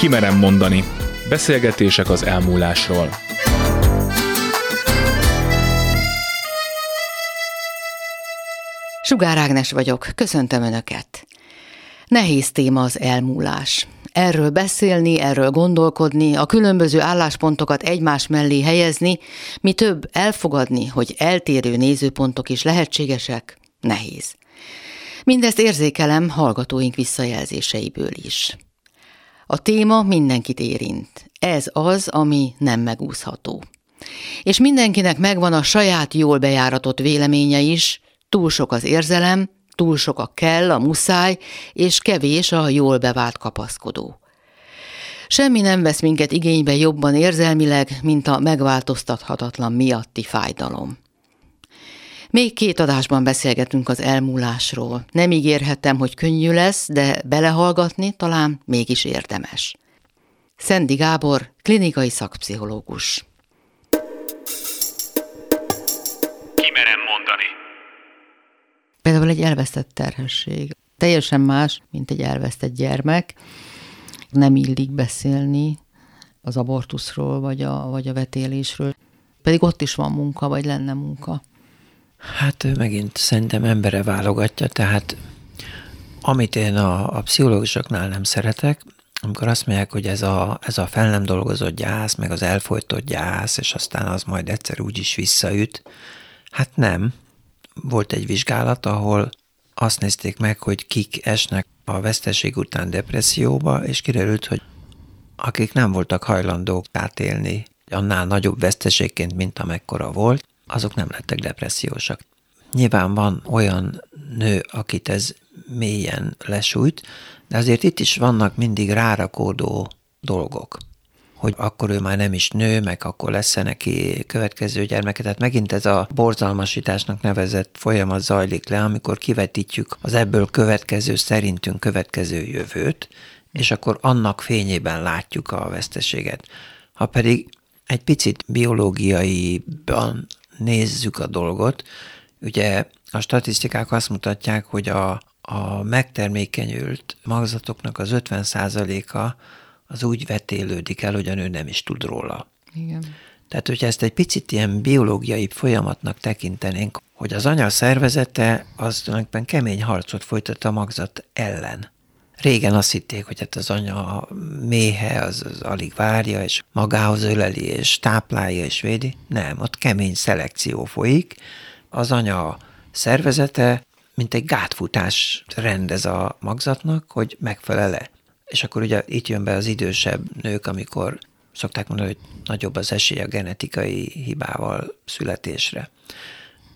Kimerem mondani. Beszélgetések az elmúlásról. Sugár Ágnes vagyok, köszöntöm Önöket. Nehéz téma az elmúlás. Erről beszélni, erről gondolkodni, a különböző álláspontokat egymás mellé helyezni, mi több elfogadni, hogy eltérő nézőpontok is lehetségesek, nehéz. Mindezt érzékelem hallgatóink visszajelzéseiből is. A téma mindenkit érint. Ez az, ami nem megúszható. És mindenkinek megvan a saját jól bejáratott véleménye is, túl sok az érzelem, túl sok a kell, a muszáj, és kevés a jól bevált kapaszkodó. Semmi nem vesz minket igénybe jobban érzelmileg, mint a megváltoztathatatlan miatti fájdalom. Még két adásban beszélgetünk az elmúlásról. Nem ígérhetem, hogy könnyű lesz, de belehallgatni talán mégis érdemes. Szendi Gábor, klinikai szakpszichológus. Kimerem mondani. Például egy elvesztett terhesség. Teljesen más, mint egy elvesztett gyermek. Nem illik beszélni az abortuszról, vagy a, vagy a vetélésről. Pedig ott is van munka, vagy lenne munka. Hát megint szerintem embere válogatja, tehát amit én a, a pszichológusoknál nem szeretek, amikor azt mondják, hogy ez a, ez a fel nem dolgozott gyász, meg az elfolytott gyász, és aztán az majd egyszer úgy is visszaüt. Hát nem. Volt egy vizsgálat, ahol azt nézték meg, hogy kik esnek a veszteség után depresszióba, és kiderült, hogy akik nem voltak hajlandók átélni annál nagyobb veszteségként, mint amekkora volt, azok nem lettek depressziósak. Nyilván van olyan nő, akit ez mélyen lesújt, de azért itt is vannak mindig rárakódó dolgok hogy akkor ő már nem is nő, meg akkor lesz -e neki következő gyermeke. Tehát megint ez a borzalmasításnak nevezett folyamat zajlik le, amikor kivetítjük az ebből következő, szerintünk következő jövőt, és akkor annak fényében látjuk a veszteséget. Ha pedig egy picit biológiaiban nézzük a dolgot, ugye a statisztikák azt mutatják, hogy a, a megtermékenyült magzatoknak az 50%-a az úgy vetélődik el, hogy a nő nem is tud róla. Igen. Tehát, hogyha ezt egy picit ilyen biológiai folyamatnak tekintenénk, hogy az anya szervezete az tulajdonképpen kemény harcot folytat a magzat ellen. Régen azt hitték, hogy hát az anya méhe az, az alig várja, és magához öleli, és táplálja, és védi. Nem, ott kemény szelekció folyik. Az anya szervezete, mint egy gátfutás rendez a magzatnak, hogy megfelele. És akkor ugye itt jön be az idősebb nők, amikor szokták mondani, hogy nagyobb az esély a genetikai hibával születésre.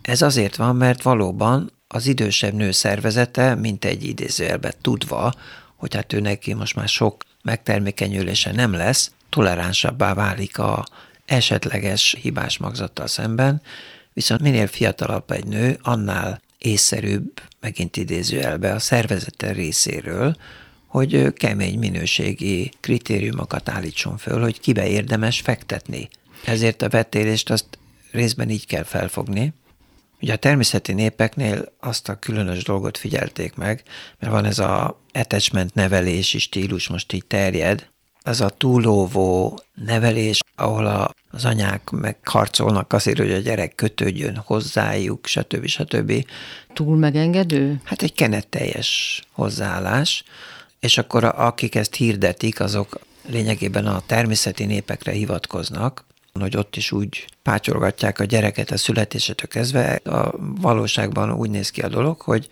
Ez azért van, mert valóban az idősebb nő szervezete, mint egy idézőjelbe tudva, hogy hát ő neki most már sok megtermékenyülése nem lesz, toleránsabbá válik a esetleges hibás magzattal szemben, viszont minél fiatalabb egy nő, annál észszerűbb, megint idézőjelbe a szervezete részéről, hogy kemény minőségi kritériumokat állítson föl, hogy kibe érdemes fektetni. Ezért a vetélést azt részben így kell felfogni, Ugye a természeti népeknél azt a különös dolgot figyelték meg, mert van ez a attachment nevelési stílus, most így terjed, az a túlóvó nevelés, ahol a, az anyák megharcolnak azért, hogy a gyerek kötődjön hozzájuk, stb. stb. Túl megengedő? Hát egy kenetteljes hozzáállás, és akkor a, akik ezt hirdetik, azok lényegében a természeti népekre hivatkoznak, hogy ott is úgy pátyolgatják a gyereket a születésetől kezdve. A valóságban úgy néz ki a dolog, hogy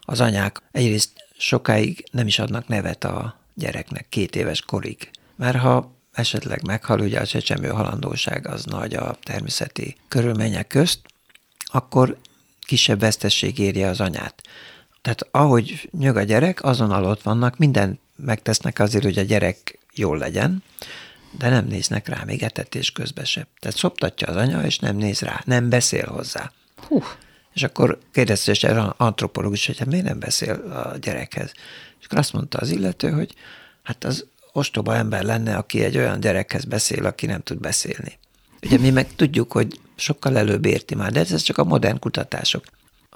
az anyák egyrészt sokáig nem is adnak nevet a gyereknek két éves korig. Mert ha esetleg meghal, ugye a csecsemő halandóság az nagy a természeti körülmények közt, akkor kisebb vesztesség érje az anyát. Tehát ahogy nyög a gyerek, azon alatt vannak, mindent megtesznek azért, hogy a gyerek jól legyen, de nem néznek rá még etetés közben se. Tehát szoptatja az anya, és nem néz rá, nem beszél hozzá. Hú. És akkor kérdezte is erre antropológus, hogy hát miért nem beszél a gyerekhez. És akkor azt mondta az illető, hogy hát az ostoba ember lenne, aki egy olyan gyerekhez beszél, aki nem tud beszélni. Ugye mi meg tudjuk, hogy sokkal előbb érti már, de ez csak a modern kutatások.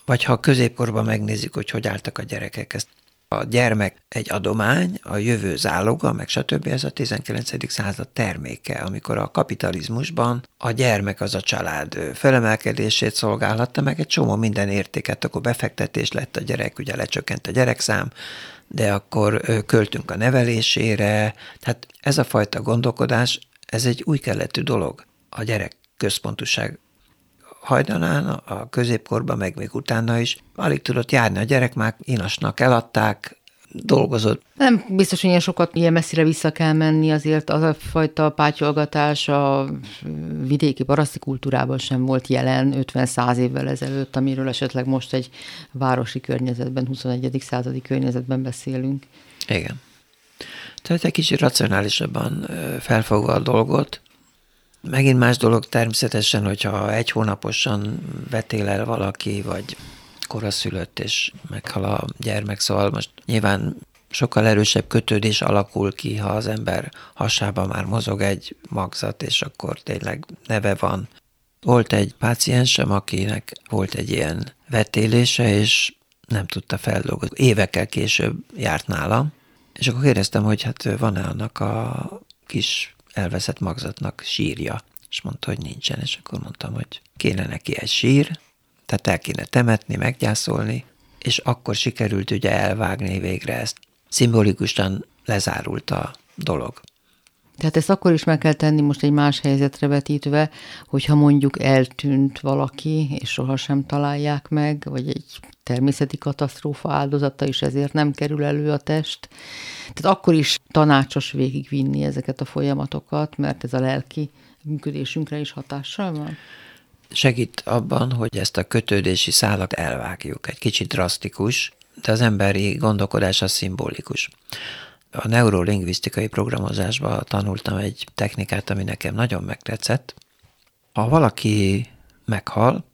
Vagy ha a középkorban megnézzük, hogy hogy álltak a gyerekek, ezt A gyermek egy adomány, a jövő záloga, meg stb. Ez a 19. század terméke, amikor a kapitalizmusban a gyermek az a család felemelkedését szolgálhatta, meg egy csomó minden értéket, akkor befektetés lett a gyerek, ugye lecsökkent a gyerekszám, de akkor költünk a nevelésére. Tehát ez a fajta gondolkodás, ez egy új keletű dolog. A gyerek központuság hajdanán, a középkorban, meg még utána is. Alig tudott járni a gyerek, már inasnak eladták, dolgozott. Nem biztos, hogy ilyen sokat ilyen messzire vissza kell menni, azért az a fajta pátyolgatás a vidéki paraszti kultúrában sem volt jelen 50-100 évvel ezelőtt, amiről esetleg most egy városi környezetben, 21. századi környezetben beszélünk. Igen. Tehát egy kicsit racionálisabban felfogva a dolgot, Megint más dolog természetesen, hogyha egy hónaposan vetél el valaki, vagy koraszülött, és meghal a gyermek, szóval most nyilván sokkal erősebb kötődés alakul ki, ha az ember hasában már mozog egy magzat, és akkor tényleg neve van. Volt egy páciensem, akinek volt egy ilyen vetélése, és nem tudta feldolgozni. Évekkel később járt nálam, és akkor kérdeztem, hogy hát van-e annak a kis elveszett magzatnak sírja, és mondta, hogy nincsen, és akkor mondtam, hogy kéne neki egy sír, tehát el kéne temetni, meggyászolni, és akkor sikerült ugye elvágni végre ezt. Szimbolikusan lezárult a dolog. Tehát ezt akkor is meg kell tenni most egy más helyzetre vetítve, hogyha mondjuk eltűnt valaki, és sohasem találják meg, vagy egy természeti katasztrófa áldozata, és ezért nem kerül elő a test. Tehát akkor is tanácsos végigvinni ezeket a folyamatokat, mert ez a lelki működésünkre is hatással van? Segít abban, hogy ezt a kötődési szállat elvágjuk. Egy kicsit drasztikus, de az emberi gondolkodás az szimbolikus. A neurolingvisztikai programozásban tanultam egy technikát, ami nekem nagyon megtetszett. Ha valaki meghal,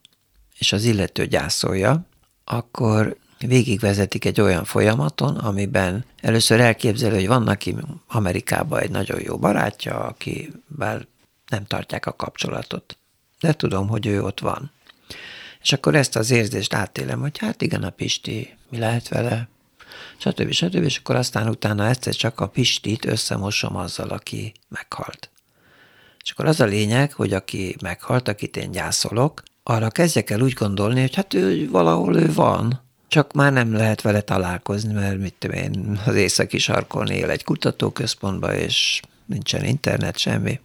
és az illető gyászolja, akkor végigvezetik egy olyan folyamaton, amiben először elképzelő, hogy van neki Amerikában egy nagyon jó barátja, akivel nem tartják a kapcsolatot. De tudom, hogy ő ott van. És akkor ezt az érzést átélem, hogy hát igen, a Pisti, mi lehet vele, stb. stb. És akkor aztán utána egyszer csak a Pistit összemosom azzal, aki meghalt. És akkor az a lényeg, hogy aki meghalt, akit én gyászolok, arra kezdjek el úgy gondolni, hogy hát ő valahol ő van, csak már nem lehet vele találkozni, mert mit tudom én, az északi sarkon él egy kutatóközpontban, és nincsen internet, semmi.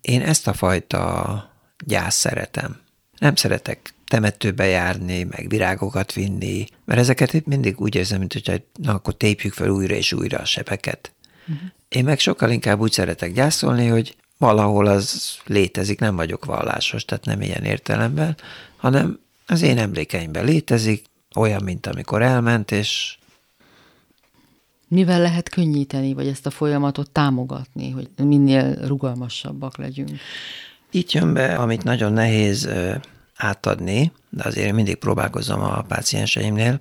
Én ezt a fajta gyász szeretem. Nem szeretek temetőbe járni, meg virágokat vinni, mert ezeket itt mindig úgy érzem, mint hogy na, akkor tépjük fel újra és újra a sebeket. Uh-huh. Én meg sokkal inkább úgy szeretek gyászolni, hogy valahol az létezik, nem vagyok vallásos, tehát nem ilyen értelemben, hanem az én emlékeimben létezik, olyan, mint amikor elment, és mivel lehet könnyíteni, vagy ezt a folyamatot támogatni, hogy minél rugalmasabbak legyünk? Itt jön be, amit nagyon nehéz átadni, de azért mindig próbálkozom a pácienseimnél,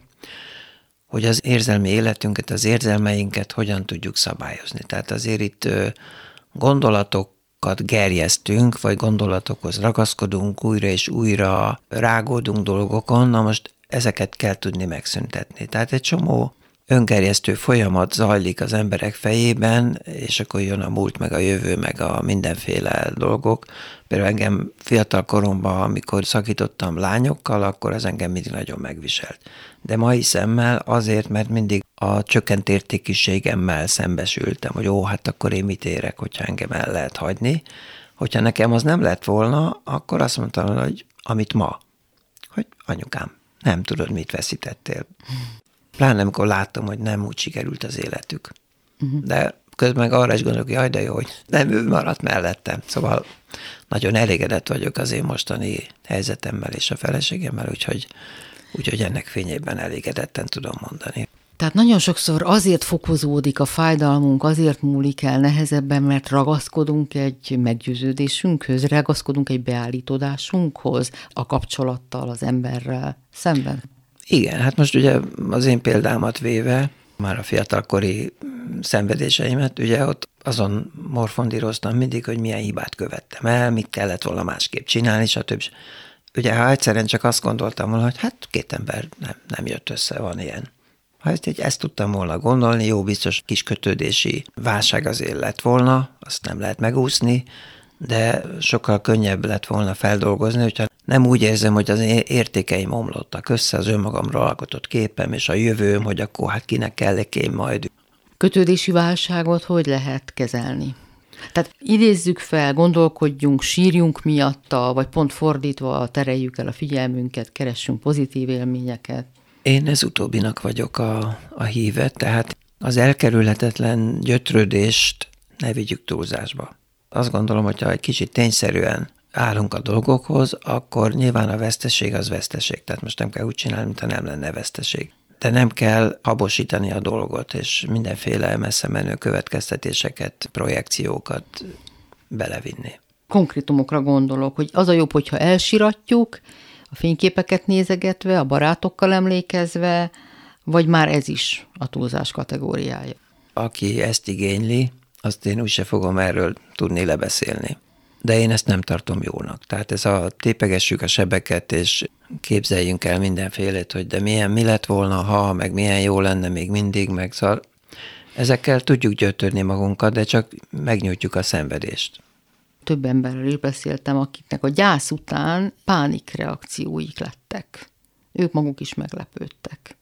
hogy az érzelmi életünket, az érzelmeinket hogyan tudjuk szabályozni. Tehát azért itt gondolatokat gerjesztünk, vagy gondolatokhoz ragaszkodunk, újra és újra rágódunk dolgokon, na most ezeket kell tudni megszüntetni. Tehát egy csomó öngerjesztő folyamat zajlik az emberek fejében, és akkor jön a múlt, meg a jövő, meg a mindenféle dolgok. Például engem fiatal koromban, amikor szakítottam lányokkal, akkor az engem mindig nagyon megviselt. De mai szemmel azért, mert mindig a csökkent értékűségemmel szembesültem, hogy ó, hát akkor én mit érek, hogyha engem el lehet hagyni. Hogyha nekem az nem lett volna, akkor azt mondtam, hogy amit ma, hogy anyukám, nem tudod, mit veszítettél. Pláne amikor láttam, hogy nem úgy sikerült az életük. Uh-huh. De közben meg arra is gondolok, hogy jaj, de jó, hogy nem ő maradt mellettem. Szóval nagyon elégedett vagyok az én mostani helyzetemmel és a feleségemmel, úgyhogy, úgyhogy ennek fényében elégedetten tudom mondani. Tehát nagyon sokszor azért fokozódik a fájdalmunk, azért múlik el nehezebben, mert ragaszkodunk egy meggyőződésünkhöz, ragaszkodunk egy beállítódásunkhoz, a kapcsolattal, az emberrel szemben. Igen, hát most ugye az én példámat véve, már a fiatalkori szenvedéseimet, ugye ott azon morfondíroztam mindig, hogy milyen hibát követtem el, mit kellett volna másképp csinálni, stb. Ugye, ha egyszerűen csak azt gondoltam volna, hogy hát két ember nem, nem jött össze, van ilyen. Ha ezt, ezt tudtam volna gondolni, jó, biztos kis kötődési válság azért lett volna, azt nem lehet megúszni, de sokkal könnyebb lett volna feldolgozni, hogyha nem úgy érzem, hogy az értékeim omlottak össze, az önmagamról alkotott képem, és a jövőm, hogy akkor hát kinek kell én majd. Kötődési válságot hogy lehet kezelni? Tehát idézzük fel, gondolkodjunk, sírjunk miatta, vagy pont fordítva tereljük el a figyelmünket, keressünk pozitív élményeket. Én ez utóbbinak vagyok a, a híve, tehát az elkerülhetetlen gyötrődést ne vigyük túlzásba. Azt gondolom, hogyha egy kicsit tényszerűen állunk a dolgokhoz, akkor nyilván a veszteség az veszteség. Tehát most nem kell úgy csinálni, mintha nem lenne veszteség. De nem kell habosítani a dolgot, és mindenféle messze menő következtetéseket, projekciókat belevinni. Konkrétumokra gondolok, hogy az a jobb, hogyha elsiratjuk, a fényképeket nézegetve, a barátokkal emlékezve, vagy már ez is a túlzás kategóriája? Aki ezt igényli, azt én úgyse fogom erről tudni lebeszélni. De én ezt nem tartom jónak. Tehát ez a tépegessük a sebeket, és képzeljünk el mindenfélét, hogy de milyen, mi lett volna, ha, meg milyen jó lenne még mindig, meg szóval ezekkel tudjuk gyötörni magunkat, de csak megnyújtjuk a szenvedést több emberrel is beszéltem, akiknek a gyász után pánikreakcióik lettek. Ők maguk is meglepődtek.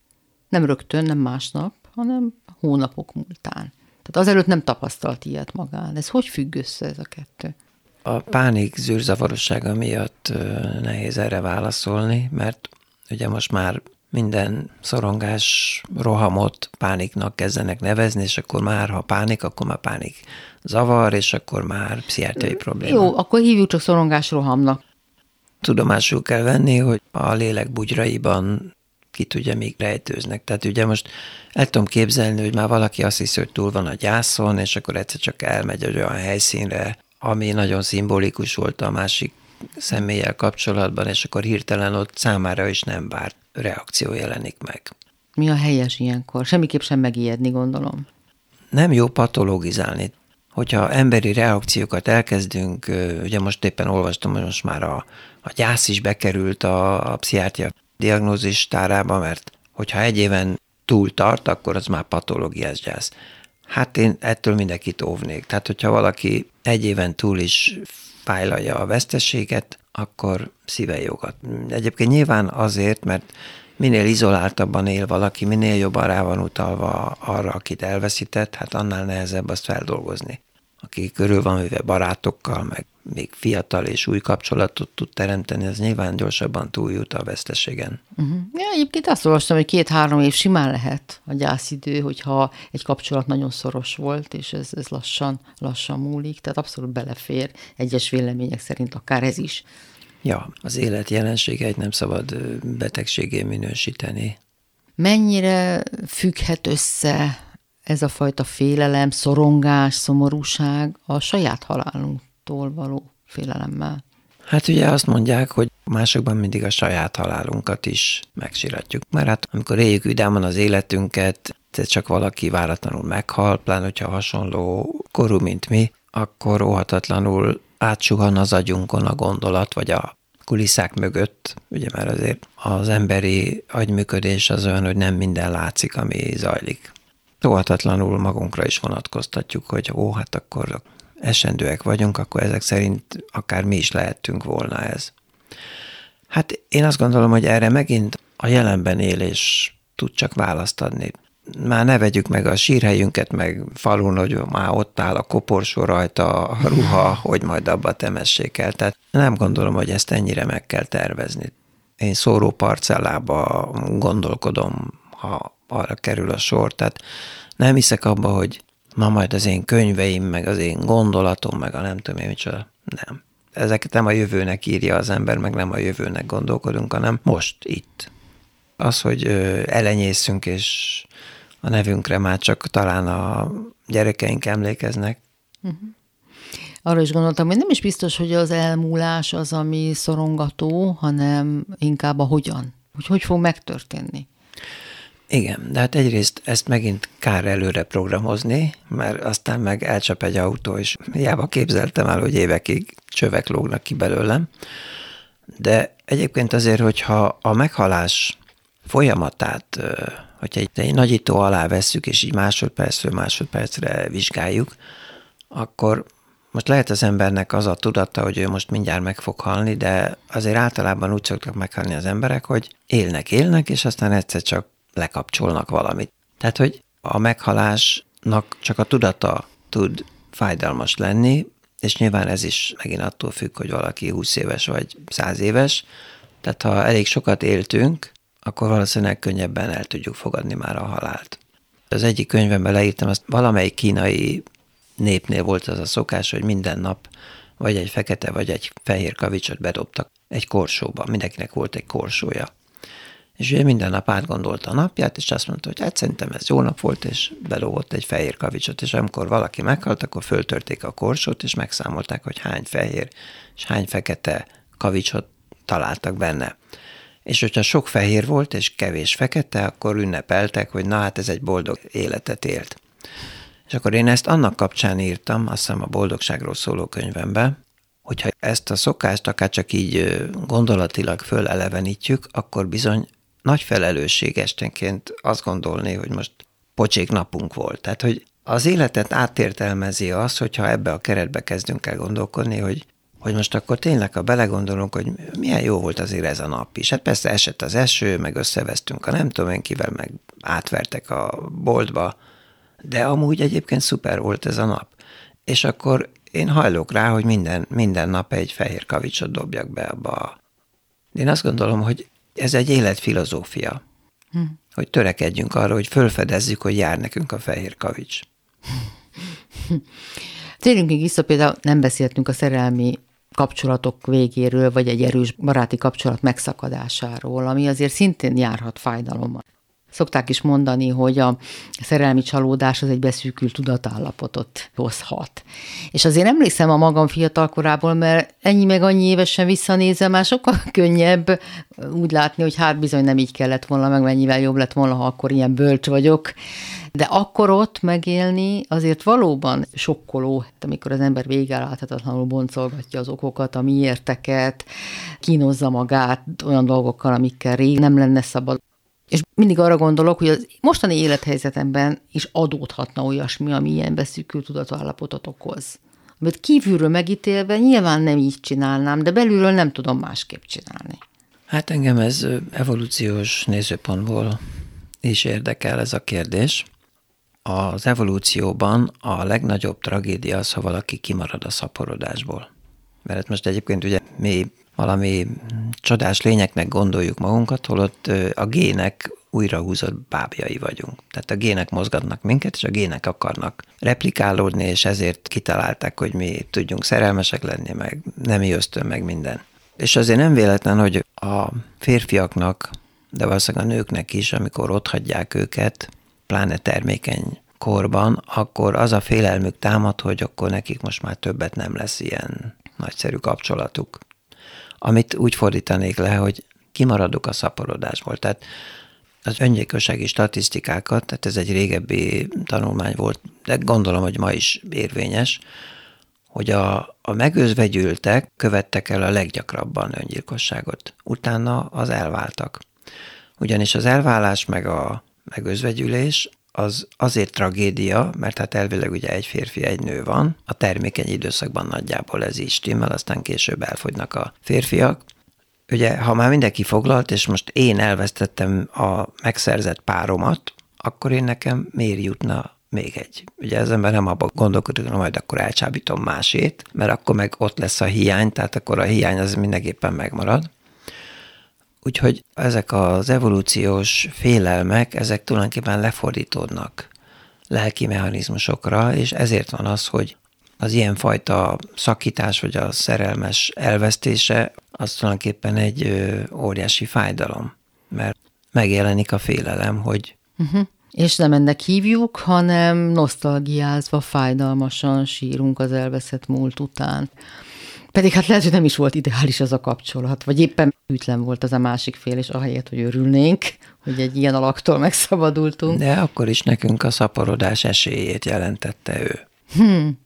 Nem rögtön, nem másnap, hanem hónapok múltán. Tehát azelőtt nem tapasztalt ilyet magán. Ez hogy függ össze ez a kettő? A pánik zűrzavarossága miatt nehéz erre válaszolni, mert ugye most már minden szorongás rohamot pániknak kezdenek nevezni, és akkor már, ha pánik, akkor már pánik zavar, és akkor már pszichiátriai probléma. Jó, akkor hívjuk csak szorongás rohamnak. Tudomásul kell venni, hogy a lélek bugyraiban ki tudja, még rejtőznek. Tehát ugye most el tudom képzelni, hogy már valaki azt hiszi, hogy túl van a gyászon, és akkor egyszer csak elmegy egy olyan helyszínre, ami nagyon szimbolikus volt a másik személlyel kapcsolatban, és akkor hirtelen ott számára is nem várt reakció jelenik meg. Mi a helyes ilyenkor? Semmiképp sem megijedni, gondolom. Nem jó patologizálni. Hogyha emberi reakciókat elkezdünk, ugye most éppen olvastam, hogy most már a, a gyász is bekerült a, a pszichiátria diagnózis tárába, mert hogyha egy éven túl tart, akkor az már patológiás gyász. Hát én ettől mindenkit óvnék. Tehát, hogyha valaki egy éven túl is fájlalja a veszteséget, akkor szíve jogat. Egyébként nyilván azért, mert minél izoláltabban él valaki, minél jobban rá van utalva arra, akit elveszített, hát annál nehezebb azt feldolgozni. Aki körül van véve barátokkal, meg még fiatal és új kapcsolatot tud teremteni, ez nyilván gyorsabban túljut a veszteségen. Uh-huh. Ja, egyébként azt olvastam, hogy két-három év simán lehet a gyászidő, hogyha egy kapcsolat nagyon szoros volt, és ez, ez lassan, lassan múlik, tehát abszolút belefér egyes vélemények szerint akár ez is. Ja, az élet jelenségeit nem szabad betegségé minősíteni. Mennyire függhet össze ez a fajta félelem, szorongás, szomorúság a saját halálunktól való félelemmel? Hát ugye azt mondják, hogy másokban mindig a saját halálunkat is megsiratjuk. Mert hát amikor éljük vidáman az életünket, csak valaki váratlanul meghal, pláne hogyha hasonló korú, mint mi, akkor óhatatlanul átsuhan az agyunkon a gondolat, vagy a kulisszák mögött, ugye már azért az emberi agyműködés az olyan, hogy nem minden látszik, ami zajlik. Óhatatlanul magunkra is vonatkoztatjuk, hogy ó, hát akkor esendőek vagyunk, akkor ezek szerint akár mi is lehettünk volna ez. Hát én azt gondolom, hogy erre megint a jelenben élés tud csak választ adni már ne vegyük meg a sírhelyünket, meg falun, hogy már ott áll a koporsó rajta, a ruha, hogy majd abba temessék el. Tehát nem gondolom, hogy ezt ennyire meg kell tervezni. Én szóró parcellába gondolkodom, ha arra kerül a sor. Tehát nem hiszek abba, hogy ma majd az én könyveim, meg az én gondolatom, meg a nem tudom én micsoda. Nem. Ezeket nem a jövőnek írja az ember, meg nem a jövőnek gondolkodunk, hanem most, itt. Az, hogy elenyészünk és a nevünkre már csak talán a gyerekeink emlékeznek. Uh-huh. Arra is gondoltam, hogy nem is biztos, hogy az elmúlás az, ami szorongató, hanem inkább a hogyan. Hogy hogy fog megtörténni. Igen, de hát egyrészt ezt megint kár előre programozni, mert aztán meg elcsap egy autó, és hiába képzeltem el, hogy évekig csövek lógnak ki belőlem. De egyébként azért, hogyha a meghalás folyamatát hogyha egy nagyító alá vesszük, és így másodpercről másodpercre vizsgáljuk, akkor most lehet az embernek az a tudata, hogy ő most mindjárt meg fog halni, de azért általában úgy szoktak meghalni az emberek, hogy élnek, élnek, és aztán egyszer csak lekapcsolnak valamit. Tehát, hogy a meghalásnak csak a tudata tud fájdalmas lenni, és nyilván ez is megint attól függ, hogy valaki 20 éves vagy 100 éves. Tehát ha elég sokat éltünk, akkor valószínűleg könnyebben el tudjuk fogadni már a halált. Az egyik könyvemben leírtam, azt valamelyik kínai népnél volt az a szokás, hogy minden nap vagy egy fekete, vagy egy fehér kavicsot bedobtak egy korsóba. Mindenkinek volt egy korsója. És ugye minden nap átgondolta a napját, és azt mondta, hogy hát szerintem ez jó nap volt, és belógott egy fehér kavicsot, és amikor valaki meghalt, akkor föltörték a korsót, és megszámolták, hogy hány fehér és hány fekete kavicsot találtak benne. És hogyha sok fehér volt, és kevés fekete, akkor ünnepeltek, hogy na hát ez egy boldog életet élt. És akkor én ezt annak kapcsán írtam, azt hiszem a boldogságról szóló könyvembe, hogyha ezt a szokást akár csak így gondolatilag fölelevenítjük, akkor bizony nagy felelősség estenként azt gondolni, hogy most pocsék napunk volt. Tehát, hogy az életet átértelmezi az, hogyha ebbe a keretbe kezdünk el gondolkodni, hogy, hogy most akkor tényleg, ha belegondolunk, hogy milyen jó volt azért ez a nap is. Hát persze esett az eső, meg összevesztünk a nem tudom én kivel, meg átvertek a boltba, de amúgy egyébként szuper volt ez a nap. És akkor én hajlok rá, hogy minden, minden nap egy fehér kavicsot dobjak be abba. Én azt gondolom, hogy ez egy életfilozófia, hm. hogy törekedjünk arra, hogy fölfedezzük, hogy jár nekünk a fehér kavics. Térjünk még vissza, például nem beszéltünk a szerelmi kapcsolatok végéről, vagy egy erős baráti kapcsolat megszakadásáról, ami azért szintén járhat fájdalommal. Szokták is mondani, hogy a szerelmi csalódás az egy beszűkült tudatállapotot hozhat. És azért emlékszem a magam fiatalkorából, mert ennyi meg annyi évesen visszanézem, már sokkal könnyebb úgy látni, hogy hát bizony nem így kellett volna, meg mennyivel jobb lett volna, ha akkor ilyen bölcs vagyok. De akkor ott megélni azért valóban sokkoló, amikor az ember végeláthatatlanul boncolgatja az okokat, a miérteket, kínozza magát olyan dolgokkal, amikkel rég nem lenne szabad és mindig arra gondolok, hogy az mostani élethelyzetemben is adódhatna olyasmi, ami ilyen beszűkült tudatállapotot okoz. Amit kívülről megítélve nyilván nem így csinálnám, de belülről nem tudom másképp csinálni. Hát engem ez evolúciós nézőpontból is érdekel ez a kérdés. Az evolúcióban a legnagyobb tragédia az, ha valaki kimarad a szaporodásból. Mert most egyébként ugye mi valami csodás lényeknek gondoljuk magunkat, holott a gének újrahúzott bábjai vagyunk. Tehát a gének mozgatnak minket, és a gének akarnak replikálódni, és ezért kitalálták, hogy mi tudjunk szerelmesek lenni, meg nem ösztön, meg minden. És azért nem véletlen, hogy a férfiaknak, de valószínűleg a nőknek is, amikor ott hagyják őket, pláne termékeny korban, akkor az a félelmük támad, hogy akkor nekik most már többet nem lesz ilyen nagyszerű kapcsolatuk amit úgy fordítanék le, hogy kimaradok a szaporodásból. Tehát az öngyilkossági statisztikákat, tehát ez egy régebbi tanulmány volt, de gondolom, hogy ma is érvényes, hogy a, a megözvegyültek követtek el a leggyakrabban öngyilkosságot. Utána az elváltak. Ugyanis az elválás meg a megözvegyülés az azért tragédia, mert hát elvileg ugye egy férfi, egy nő van, a termékeny időszakban nagyjából ez is stimmel, aztán később elfogynak a férfiak. Ugye, ha már mindenki foglalt, és most én elvesztettem a megszerzett páromat, akkor én nekem miért jutna még egy. Ugye az ember nem abban gondolkodik, hogy majd akkor elcsábítom másét, mert akkor meg ott lesz a hiány, tehát akkor a hiány az mindenképpen megmarad. Úgyhogy ezek az evolúciós félelmek, ezek tulajdonképpen lefordítódnak lelki mechanizmusokra, és ezért van az, hogy az ilyenfajta szakítás, vagy a szerelmes elvesztése, az tulajdonképpen egy óriási fájdalom, mert megjelenik a félelem, hogy uh-huh. És nem ennek hívjuk, hanem nosztalgiázva, fájdalmasan sírunk az elveszett múlt után. Pedig hát lehet, hogy nem is volt ideális az a kapcsolat, vagy éppen ütlen volt az a másik fél, és ahelyett, hogy örülnénk, hogy egy ilyen alaktól megszabadultunk. De akkor is nekünk a szaporodás esélyét jelentette ő. Hmm.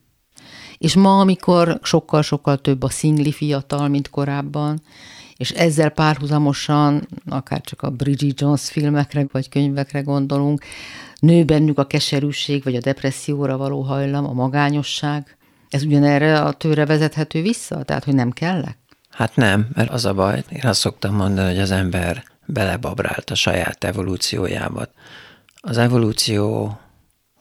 És ma, amikor sokkal-sokkal több a szingli fiatal, mint korábban, és ezzel párhuzamosan, akár csak a Bridget Jones filmekre vagy könyvekre gondolunk, nő bennük a keserűség, vagy a depresszióra való hajlam, a magányosság. Ez ugyanerre a tőre vezethető vissza? Tehát, hogy nem kellek? Hát nem, mert az a baj, én azt szoktam mondani, hogy az ember belebabrált a saját evolúciójába. Az evolúció,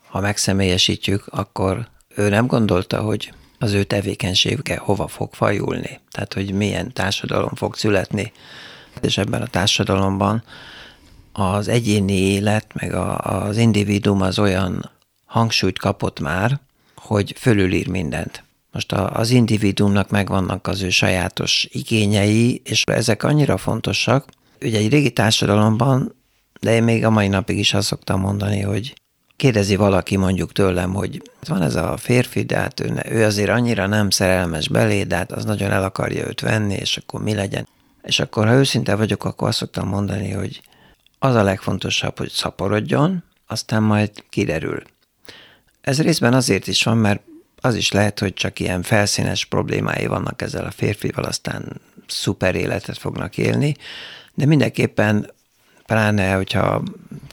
ha megszemélyesítjük, akkor ő nem gondolta, hogy az ő tevékenysége hova fog fajulni, tehát hogy milyen társadalom fog születni. És ebben a társadalomban az egyéni élet, meg a, az individuum az olyan hangsúlyt kapott már, hogy fölülír mindent. Most az individuumnak megvannak az ő sajátos igényei, és ezek annyira fontosak, ugye egy régi társadalomban, de én még a mai napig is azt szoktam mondani, hogy kérdezi valaki mondjuk tőlem, hogy van ez a férfi, de hát ő, ő azért annyira nem szerelmes belé, de hát az nagyon el akarja őt venni, és akkor mi legyen. És akkor, ha őszinte vagyok, akkor azt szoktam mondani, hogy az a legfontosabb, hogy szaporodjon, aztán majd kiderül. Ez részben azért is van, mert az is lehet, hogy csak ilyen felszínes problémái vannak ezzel a férfival, aztán szuper életet fognak élni, de mindenképpen pláne, hogyha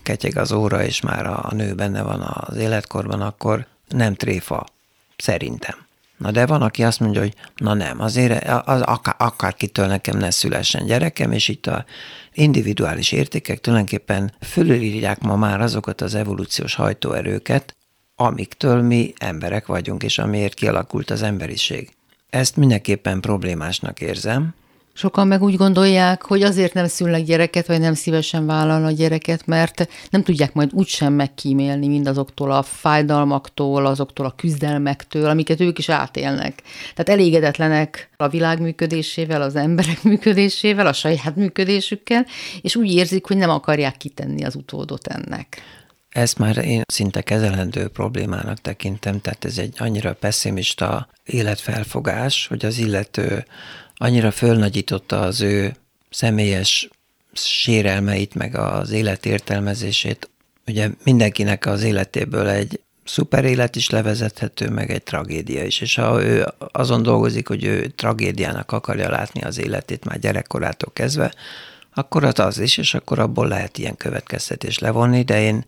ketyeg az óra, és már a nő benne van az életkorban, akkor nem tréfa, szerintem. Na de van, aki azt mondja, hogy na nem, azért az akár, akárkitől nekem ne szülessen gyerekem, és itt a individuális értékek tulajdonképpen fölülírják ma már azokat az evolúciós hajtóerőket, amiktől mi emberek vagyunk, és amiért kialakult az emberiség. Ezt mindenképpen problémásnak érzem, Sokan meg úgy gondolják, hogy azért nem szülnek gyereket, vagy nem szívesen vállalnak gyereket, mert nem tudják majd úgysem megkímélni mindazoktól a fájdalmaktól, azoktól a küzdelmektől, amiket ők is átélnek. Tehát elégedetlenek a világ működésével, az emberek működésével, a saját működésükkel, és úgy érzik, hogy nem akarják kitenni az utódot ennek. Ezt már én szinte kezelendő problémának tekintem, tehát ez egy annyira pessimista életfelfogás, hogy az illető annyira fölnagyította az ő személyes sérelmeit, meg az életértelmezését. Ugye mindenkinek az életéből egy szuper élet is levezethető, meg egy tragédia is. És ha ő azon dolgozik, hogy ő tragédiának akarja látni az életét már gyerekkorától kezdve, akkor az az is, és akkor abból lehet ilyen következtetés levonni, de én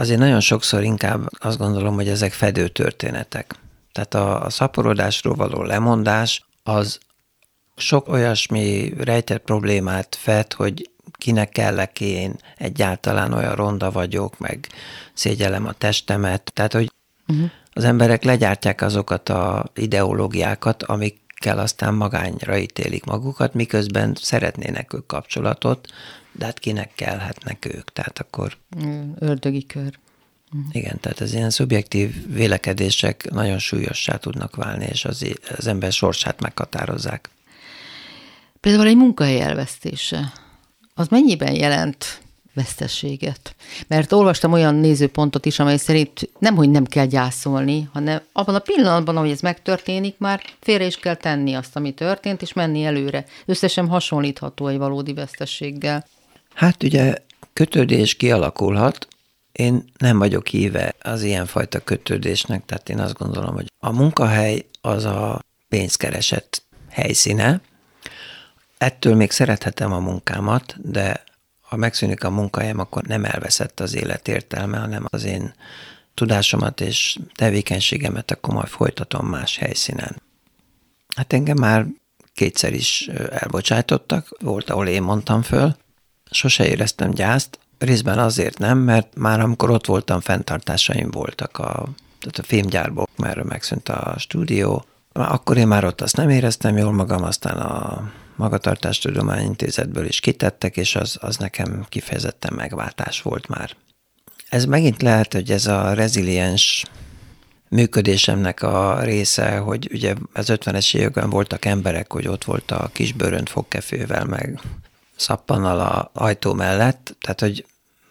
azért nagyon sokszor inkább azt gondolom, hogy ezek fedő történetek. Tehát a, a szaporodásról való lemondás az sok olyasmi rejtett problémát fed, hogy kinek kellek én, egyáltalán olyan ronda vagyok, meg szégyellem a testemet. Tehát, hogy uh-huh. az emberek legyártják azokat a ideológiákat, amikkel aztán magányra ítélik magukat, miközben szeretnének ők kapcsolatot, de hát kinek kellhetnek ők. Tehát akkor... Ördögi kör. Uh-huh. Igen, tehát az ilyen szubjektív vélekedések nagyon súlyossá tudnak válni, és az, az ember sorsát meghatározzák. Például egy munkahely elvesztése, az mennyiben jelent vesztességet? Mert olvastam olyan nézőpontot is, amely szerint nem, hogy nem kell gyászolni, hanem abban a pillanatban, ahogy ez megtörténik, már félre is kell tenni azt, ami történt, és menni előre. Összesen hasonlítható egy valódi vesztességgel. Hát ugye kötődés kialakulhat, én nem vagyok híve az ilyenfajta kötődésnek, tehát én azt gondolom, hogy a munkahely az a pénzkeresett helyszíne, ettől még szerethetem a munkámat, de ha megszűnik a munkahelyem, akkor nem elveszett az élet értelme, hanem az én tudásomat és tevékenységemet akkor majd folytatom más helyszínen. Hát engem már kétszer is elbocsájtottak, volt, ahol én mondtam föl, sose éreztem gyászt, részben azért nem, mert már amikor ott voltam, fenntartásaim voltak a, tehát a filmgyárból, mert megszűnt a stúdió, akkor én már ott azt nem éreztem jól magam, aztán a Magatartástudományintézetből is kitettek, és az, az nekem kifejezetten megváltás volt már. Ez megint lehet, hogy ez a reziliens működésemnek a része, hogy ugye az 50-es években voltak emberek, hogy ott volt a kis bőrönt fogkefővel, meg szappannal a ajtó mellett, tehát hogy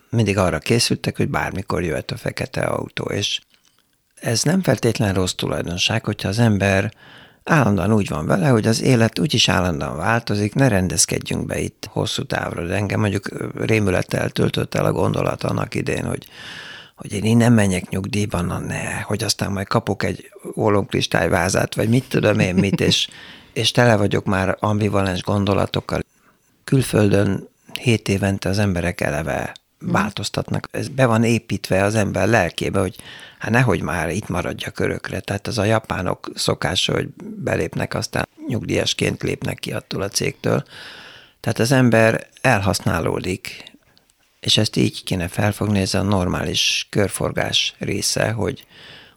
mindig arra készültek, hogy bármikor jöhet a fekete autó, és ez nem feltétlen rossz tulajdonság, hogyha az ember állandóan úgy van vele, hogy az élet úgyis állandóan változik, ne rendezkedjünk be itt hosszú távra, de engem mondjuk rémülettel töltött el a gondolat annak idén, hogy hogy én innen menjek nyugdíjban, na ne, hogy aztán majd kapok egy ólomkristályvázát, vagy mit tudom én mit, és, és tele vagyok már ambivalens gondolatokkal. Külföldön hét évente az emberek eleve változtatnak. Ez be van építve az ember lelkébe, hogy hát nehogy már itt maradja körökre. Tehát az a japánok szokása, hogy belépnek, aztán nyugdíjasként lépnek ki attól a cégtől. Tehát az ember elhasználódik, és ezt így kéne felfogni, ez a normális körforgás része, hogy,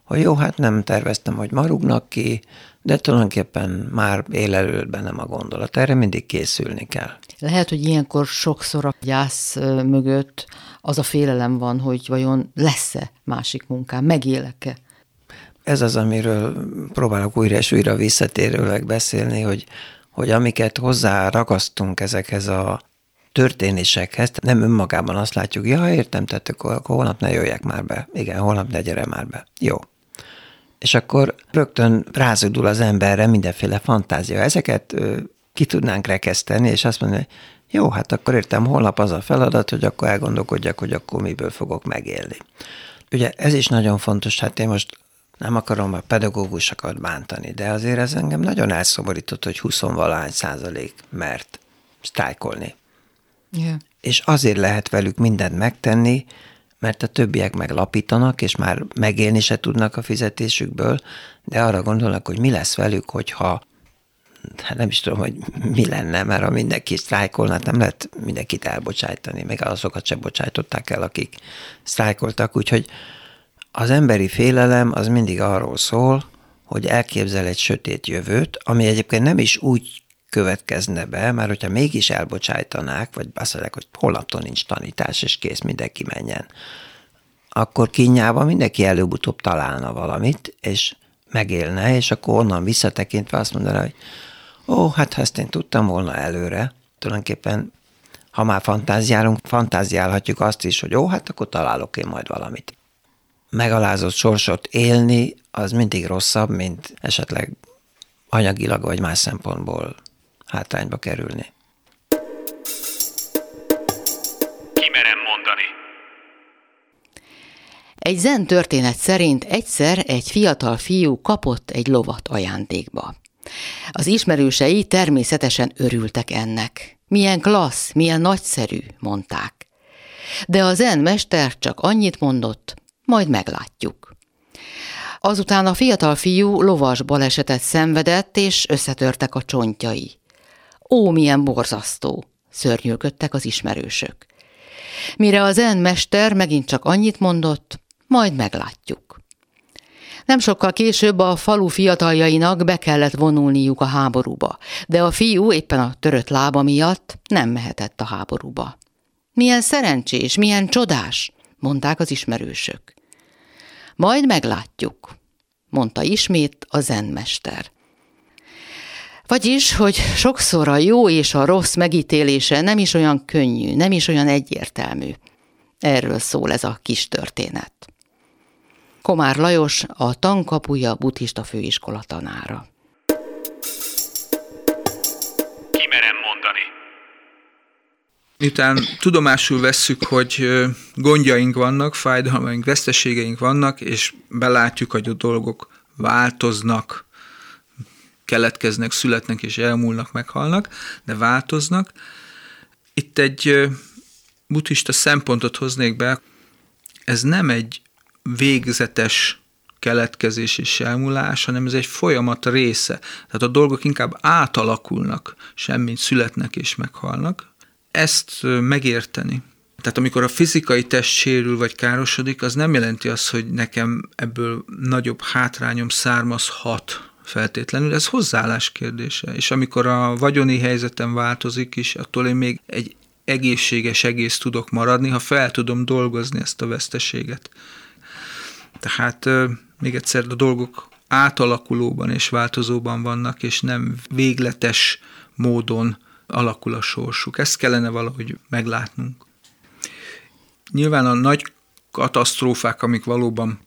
hogy jó, hát nem terveztem, hogy marugnak ki, de tulajdonképpen már él előtt bennem a gondolat. Erre mindig készülni kell. Lehet, hogy ilyenkor sokszor a gyász mögött az a félelem van, hogy vajon lesz-e másik munkám, megélek-e? Ez az, amiről próbálok újra és újra visszatérőleg beszélni, hogy, hogy amiket hozzá ragasztunk ezekhez a történésekhez, nem önmagában azt látjuk, ja, értem, tehát akkor holnap ne jöjjek már be. Igen, holnap ne gyere már be. Jó. És akkor rögtön rázódul az emberre mindenféle fantázia. Ezeket ki tudnánk rekeszteni, és azt mondani, jó, hát akkor értem, holnap az a feladat, hogy akkor elgondolkodjak, hogy akkor miből fogok megélni. Ugye ez is nagyon fontos, hát én most nem akarom a pedagógusokat bántani, de azért ez engem nagyon elszomorított, hogy 20 valahány százalék mert sztrájkolni. Yeah. És azért lehet velük mindent megtenni, mert a többiek meg lapítanak, és már megélni se tudnak a fizetésükből, de arra gondolnak, hogy mi lesz velük, hogyha hát nem is tudom, hogy mi lenne, mert ha mindenki sztrájkolna, hát nem lehet mindenkit elbocsájtani, még azokat se bocsájtották el, akik sztrájkoltak, úgyhogy az emberi félelem az mindig arról szól, hogy elképzel egy sötét jövőt, ami egyébként nem is úgy következne be, mert hogyha mégis elbocsájtanák, vagy azt mondják, hogy holnaptól nincs tanítás, és kész, mindenki menjen, akkor kínjában mindenki előbb-utóbb találna valamit, és megélne, és akkor onnan visszatekintve azt mondaná, hogy ó, hát ha ezt én tudtam volna előre, tulajdonképpen ha már fantáziálunk, fantáziálhatjuk azt is, hogy ó, hát akkor találok én majd valamit. Megalázott sorsot élni, az mindig rosszabb, mint esetleg anyagilag vagy más szempontból hátrányba kerülni. Kimerem mondani. Egy zen történet szerint egyszer egy fiatal fiú kapott egy lovat ajándékba. Az ismerősei természetesen örültek ennek. Milyen klassz, milyen nagyszerű, mondták. De a zen mester csak annyit mondott, majd meglátjuk. Azután a fiatal fiú lovas balesetet szenvedett, és összetörtek a csontjai. Ó, milyen borzasztó, szörnyűködtek az ismerősök. Mire a zen mester megint csak annyit mondott, majd meglátjuk. Nem sokkal később a falu fiataljainak be kellett vonulniuk a háborúba, de a fiú éppen a törött lába miatt nem mehetett a háborúba. Milyen szerencsés, milyen csodás, mondták az ismerősök. Majd meglátjuk, mondta ismét a zenmester. Vagyis, hogy sokszor a jó és a rossz megítélése nem is olyan könnyű, nem is olyan egyértelmű. Erről szól ez a kis történet. Komár Lajos, a tankapuja buddhista főiskola tanára. Kimerem mondani. Miután tudomásul vesszük, hogy gondjaink vannak, fájdalmaink, veszteségeink vannak, és belátjuk, hogy a dolgok változnak, keletkeznek, születnek és elmúlnak, meghalnak, de változnak. Itt egy buddhista szempontot hoznék be, ez nem egy végzetes keletkezés és elmúlás, hanem ez egy folyamat része. Tehát a dolgok inkább átalakulnak, semmit születnek és meghalnak. Ezt megérteni. Tehát amikor a fizikai test sérül vagy károsodik, az nem jelenti azt, hogy nekem ebből nagyobb hátrányom származhat feltétlenül, ez hozzáállás kérdése. És amikor a vagyoni helyzetem változik is, attól én még egy egészséges egész tudok maradni, ha fel tudom dolgozni ezt a veszteséget. Tehát még egyszer a dolgok átalakulóban és változóban vannak, és nem végletes módon alakul a sorsuk. Ezt kellene valahogy meglátnunk. Nyilván a nagy katasztrófák, amik valóban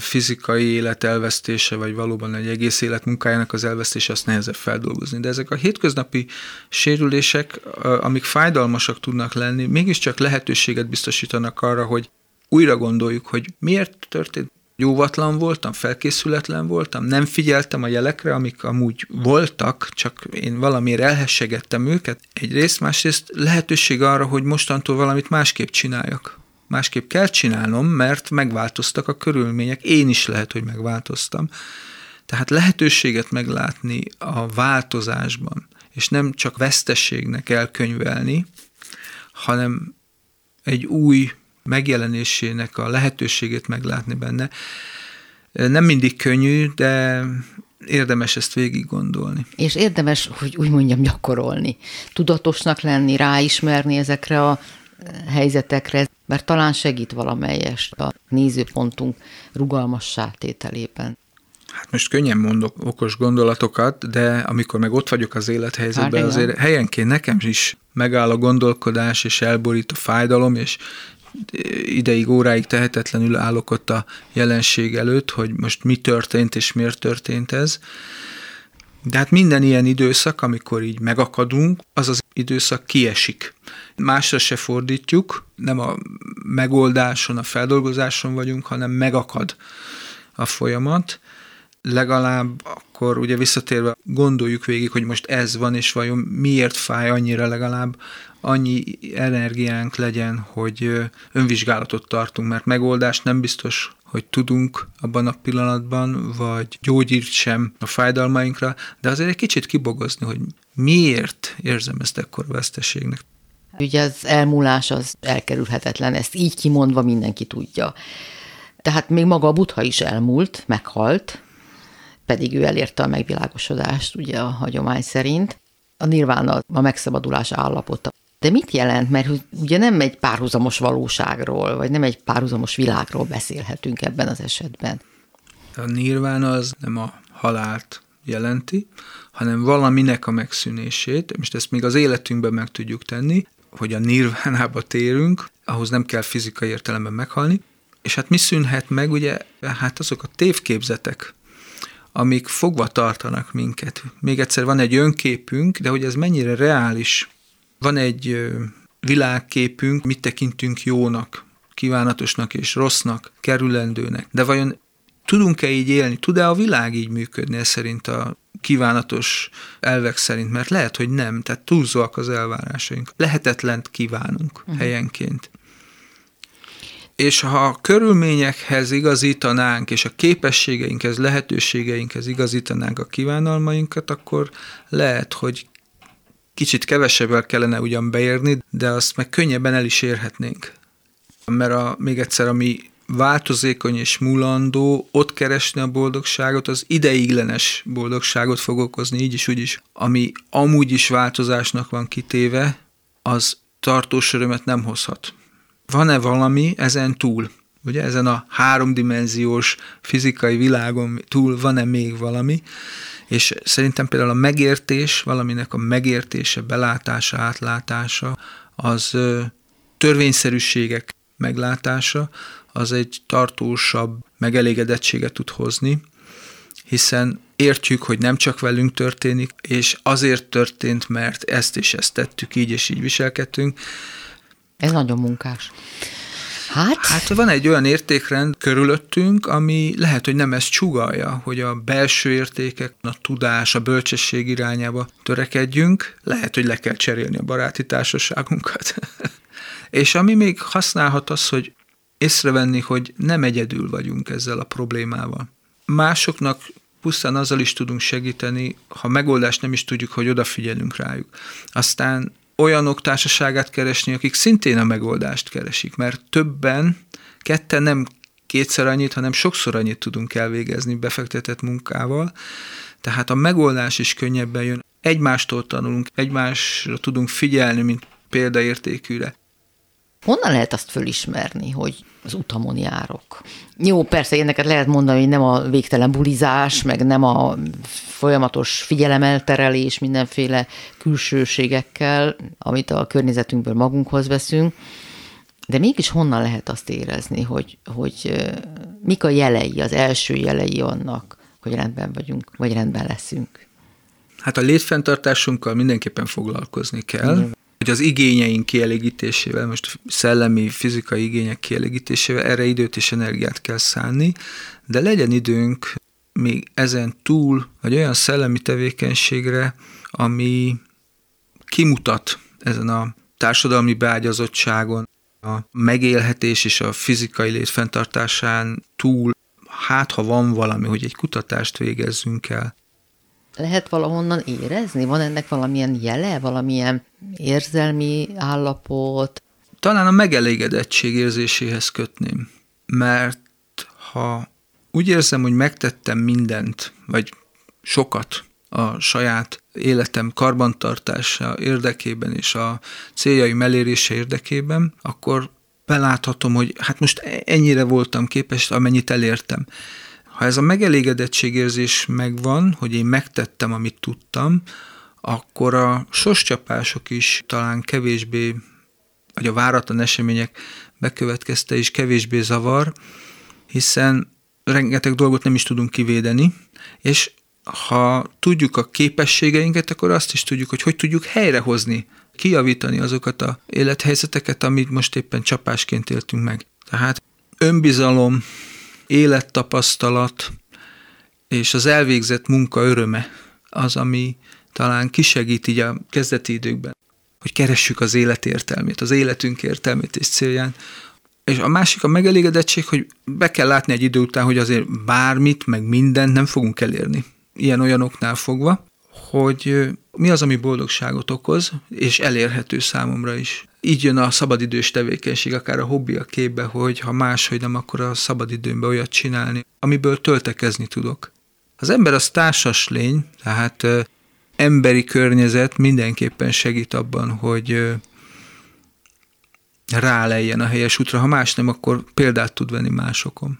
fizikai élet elvesztése, vagy valóban egy egész élet munkájának az elvesztése, azt nehezebb feldolgozni. De ezek a hétköznapi sérülések, amik fájdalmasak tudnak lenni, mégiscsak lehetőséget biztosítanak arra, hogy újra gondoljuk, hogy miért történt Óvatlan voltam, felkészületlen voltam, nem figyeltem a jelekre, amik amúgy voltak, csak én valamiért elhessegettem őket. Egyrészt, másrészt lehetőség arra, hogy mostantól valamit másképp csináljak. Másképp kell csinálnom, mert megváltoztak a körülmények. Én is lehet, hogy megváltoztam. Tehát lehetőséget meglátni a változásban, és nem csak vesztességnek elkönyvelni, hanem egy új megjelenésének a lehetőségét meglátni benne. Nem mindig könnyű, de érdemes ezt végig gondolni. És érdemes, hogy úgy mondjam, gyakorolni. Tudatosnak lenni, ráismerni ezekre a helyzetekre, mert talán segít valamelyest a nézőpontunk rugalmassá tételében. Hát most könnyen mondok okos gondolatokat, de amikor meg ott vagyok az élethelyzetben, hát, azért helyenként nekem is megáll a gondolkodás, és elborít a fájdalom, és ideig, óráig tehetetlenül állok ott a jelenség előtt, hogy most mi történt és miért történt ez. De hát minden ilyen időszak, amikor így megakadunk, az az időszak kiesik. Másra se fordítjuk, nem a megoldáson, a feldolgozáson vagyunk, hanem megakad a folyamat. Legalább akkor ugye visszatérve gondoljuk végig, hogy most ez van, és vajon miért fáj annyira legalább annyi energiánk legyen, hogy önvizsgálatot tartunk, mert megoldást nem biztos, hogy tudunk abban a pillanatban, vagy gyógyírt sem a fájdalmainkra, de azért egy kicsit kibogozni, hogy miért érzem ezt ekkor veszteségnek. Ugye az elmúlás az elkerülhetetlen, ezt így kimondva mindenki tudja. Tehát még maga a butha is elmúlt, meghalt, pedig ő elérte a megvilágosodást, ugye a hagyomány szerint. A nirvána a megszabadulás állapota. De mit jelent? Mert ugye nem egy párhuzamos valóságról, vagy nem egy párhuzamos világról beszélhetünk ebben az esetben. A nirvána az nem a halált jelenti, hanem valaminek a megszűnését. Most ezt még az életünkben meg tudjuk tenni, hogy a nirvánába térünk, ahhoz nem kell fizikai értelemben meghalni. És hát mi szűnhet meg? Ugye, hát azok a tévképzetek, amik fogva tartanak minket. Még egyszer van egy önképünk, de hogy ez mennyire reális. Van egy világképünk, mit tekintünk jónak, kívánatosnak és rossznak, kerülendőnek. De vajon tudunk-e így élni? Tud-e a világ így működni ez szerint a kívánatos elvek szerint? Mert lehet, hogy nem, tehát túlzóak az elvárásaink. Lehetetlent kívánunk uh-huh. helyenként. És ha a körülményekhez igazítanánk, és a képességeinkhez, lehetőségeinkhez igazítanánk a kívánalmainkat, akkor lehet, hogy kicsit kevesebbel kellene ugyan beérni, de azt meg könnyebben el is érhetnénk. Mert a, még egyszer, ami változékony és mulandó, ott keresni a boldogságot, az ideiglenes boldogságot fog okozni, így is, úgy is. Ami amúgy is változásnak van kitéve, az tartós örömet nem hozhat van-e valami ezen túl? Ugye ezen a háromdimenziós fizikai világon túl van-e még valami? És szerintem például a megértés, valaminek a megértése, belátása, átlátása, az törvényszerűségek meglátása, az egy tartósabb megelégedettséget tud hozni, hiszen értjük, hogy nem csak velünk történik, és azért történt, mert ezt és ezt tettük, így és így viselkedtünk, ez nagyon munkás. Hát? Hát van egy olyan értékrend körülöttünk, ami lehet, hogy nem ezt csugalja, hogy a belső értékek, a tudás, a bölcsesség irányába törekedjünk. Lehet, hogy le kell cserélni a baráti társaságunkat. És ami még használhat az, hogy észrevenni, hogy nem egyedül vagyunk ezzel a problémával. Másoknak pusztán azzal is tudunk segíteni, ha megoldást nem is tudjuk, hogy odafigyelünk rájuk. Aztán olyanok társaságát keresni, akik szintén a megoldást keresik, mert többen, ketten nem kétszer annyit, hanem sokszor annyit tudunk elvégezni befektetett munkával, tehát a megoldás is könnyebben jön. Egymástól tanulunk, egymásra tudunk figyelni, mint példaértékűre. Honnan lehet azt fölismerni, hogy az utamon járok? Jó, persze éneket lehet mondani, hogy nem a végtelen bulizás, meg nem a folyamatos figyelemelterelés mindenféle külsőségekkel, amit a környezetünkből magunkhoz veszünk, de mégis honnan lehet azt érezni, hogy, hogy mik a jelei, az első jelei annak, hogy rendben vagyunk, vagy rendben leszünk? Hát a létfenntartásunkkal mindenképpen foglalkozni kell. Hogy az igényeink kielégítésével, most szellemi, fizikai igények kielégítésével erre időt és energiát kell szánni, de legyen időnk még ezen túl, vagy olyan szellemi tevékenységre, ami kimutat ezen a társadalmi beágyazottságon, a megélhetés és a fizikai lét fenntartásán túl, hát ha van valami, hogy egy kutatást végezzünk el. Lehet valahonnan érezni? Van ennek valamilyen jele, valamilyen érzelmi állapot? Talán a megelégedettség érzéséhez kötném, mert ha úgy érzem, hogy megtettem mindent, vagy sokat a saját életem karbantartása érdekében és a céljaim elérése érdekében, akkor beláthatom, hogy hát most ennyire voltam képes, amennyit elértem. Ha ez a megelégedettségérzés megvan, hogy én megtettem, amit tudtam, akkor a soscsapások is talán kevésbé, vagy a váratlan események bekövetkezte is kevésbé zavar, hiszen rengeteg dolgot nem is tudunk kivédeni, és ha tudjuk a képességeinket, akkor azt is tudjuk, hogy hogy tudjuk helyrehozni, kijavítani azokat a élethelyzeteket, amit most éppen csapásként éltünk meg. Tehát önbizalom, élettapasztalat és az elvégzett munka öröme az, ami talán kisegít így a kezdeti időkben, hogy keressük az élet értelmét, az életünk értelmét és célján. És a másik a megelégedettség, hogy be kell látni egy idő után, hogy azért bármit, meg mindent nem fogunk elérni. Ilyen-olyanoknál fogva, hogy mi az, ami boldogságot okoz, és elérhető számomra is. Így jön a szabadidős tevékenység, akár a hobbi a képbe, hogy ha máshogy nem, akkor a szabadidőmben olyat csinálni, amiből töltekezni tudok. Az ember az társas lény, tehát emberi környezet mindenképpen segít abban, hogy rálejjen a helyes útra, ha más nem, akkor példát tud venni másokon.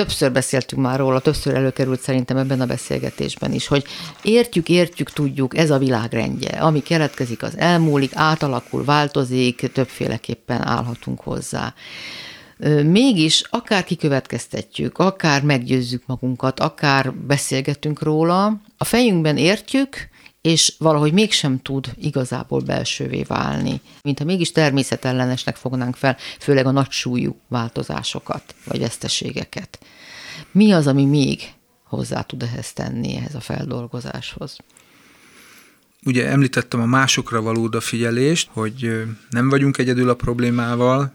Többször beszéltünk már róla, többször előkerült szerintem ebben a beszélgetésben is, hogy értjük, értjük, tudjuk, ez a világrendje. Ami keletkezik, az elmúlik, átalakul, változik, többféleképpen állhatunk hozzá. Mégis akár kikövetkeztetjük, akár meggyőzzük magunkat, akár beszélgetünk róla, a fejünkben értjük, és valahogy mégsem tud igazából belsővé válni, mintha mégis természetellenesnek fognánk fel, főleg a nagy súlyú változásokat, vagy veszteségeket. Mi az, ami még hozzá tud ehhez tenni, ehhez a feldolgozáshoz? Ugye említettem a másokra való odafigyelést, hogy nem vagyunk egyedül a problémával,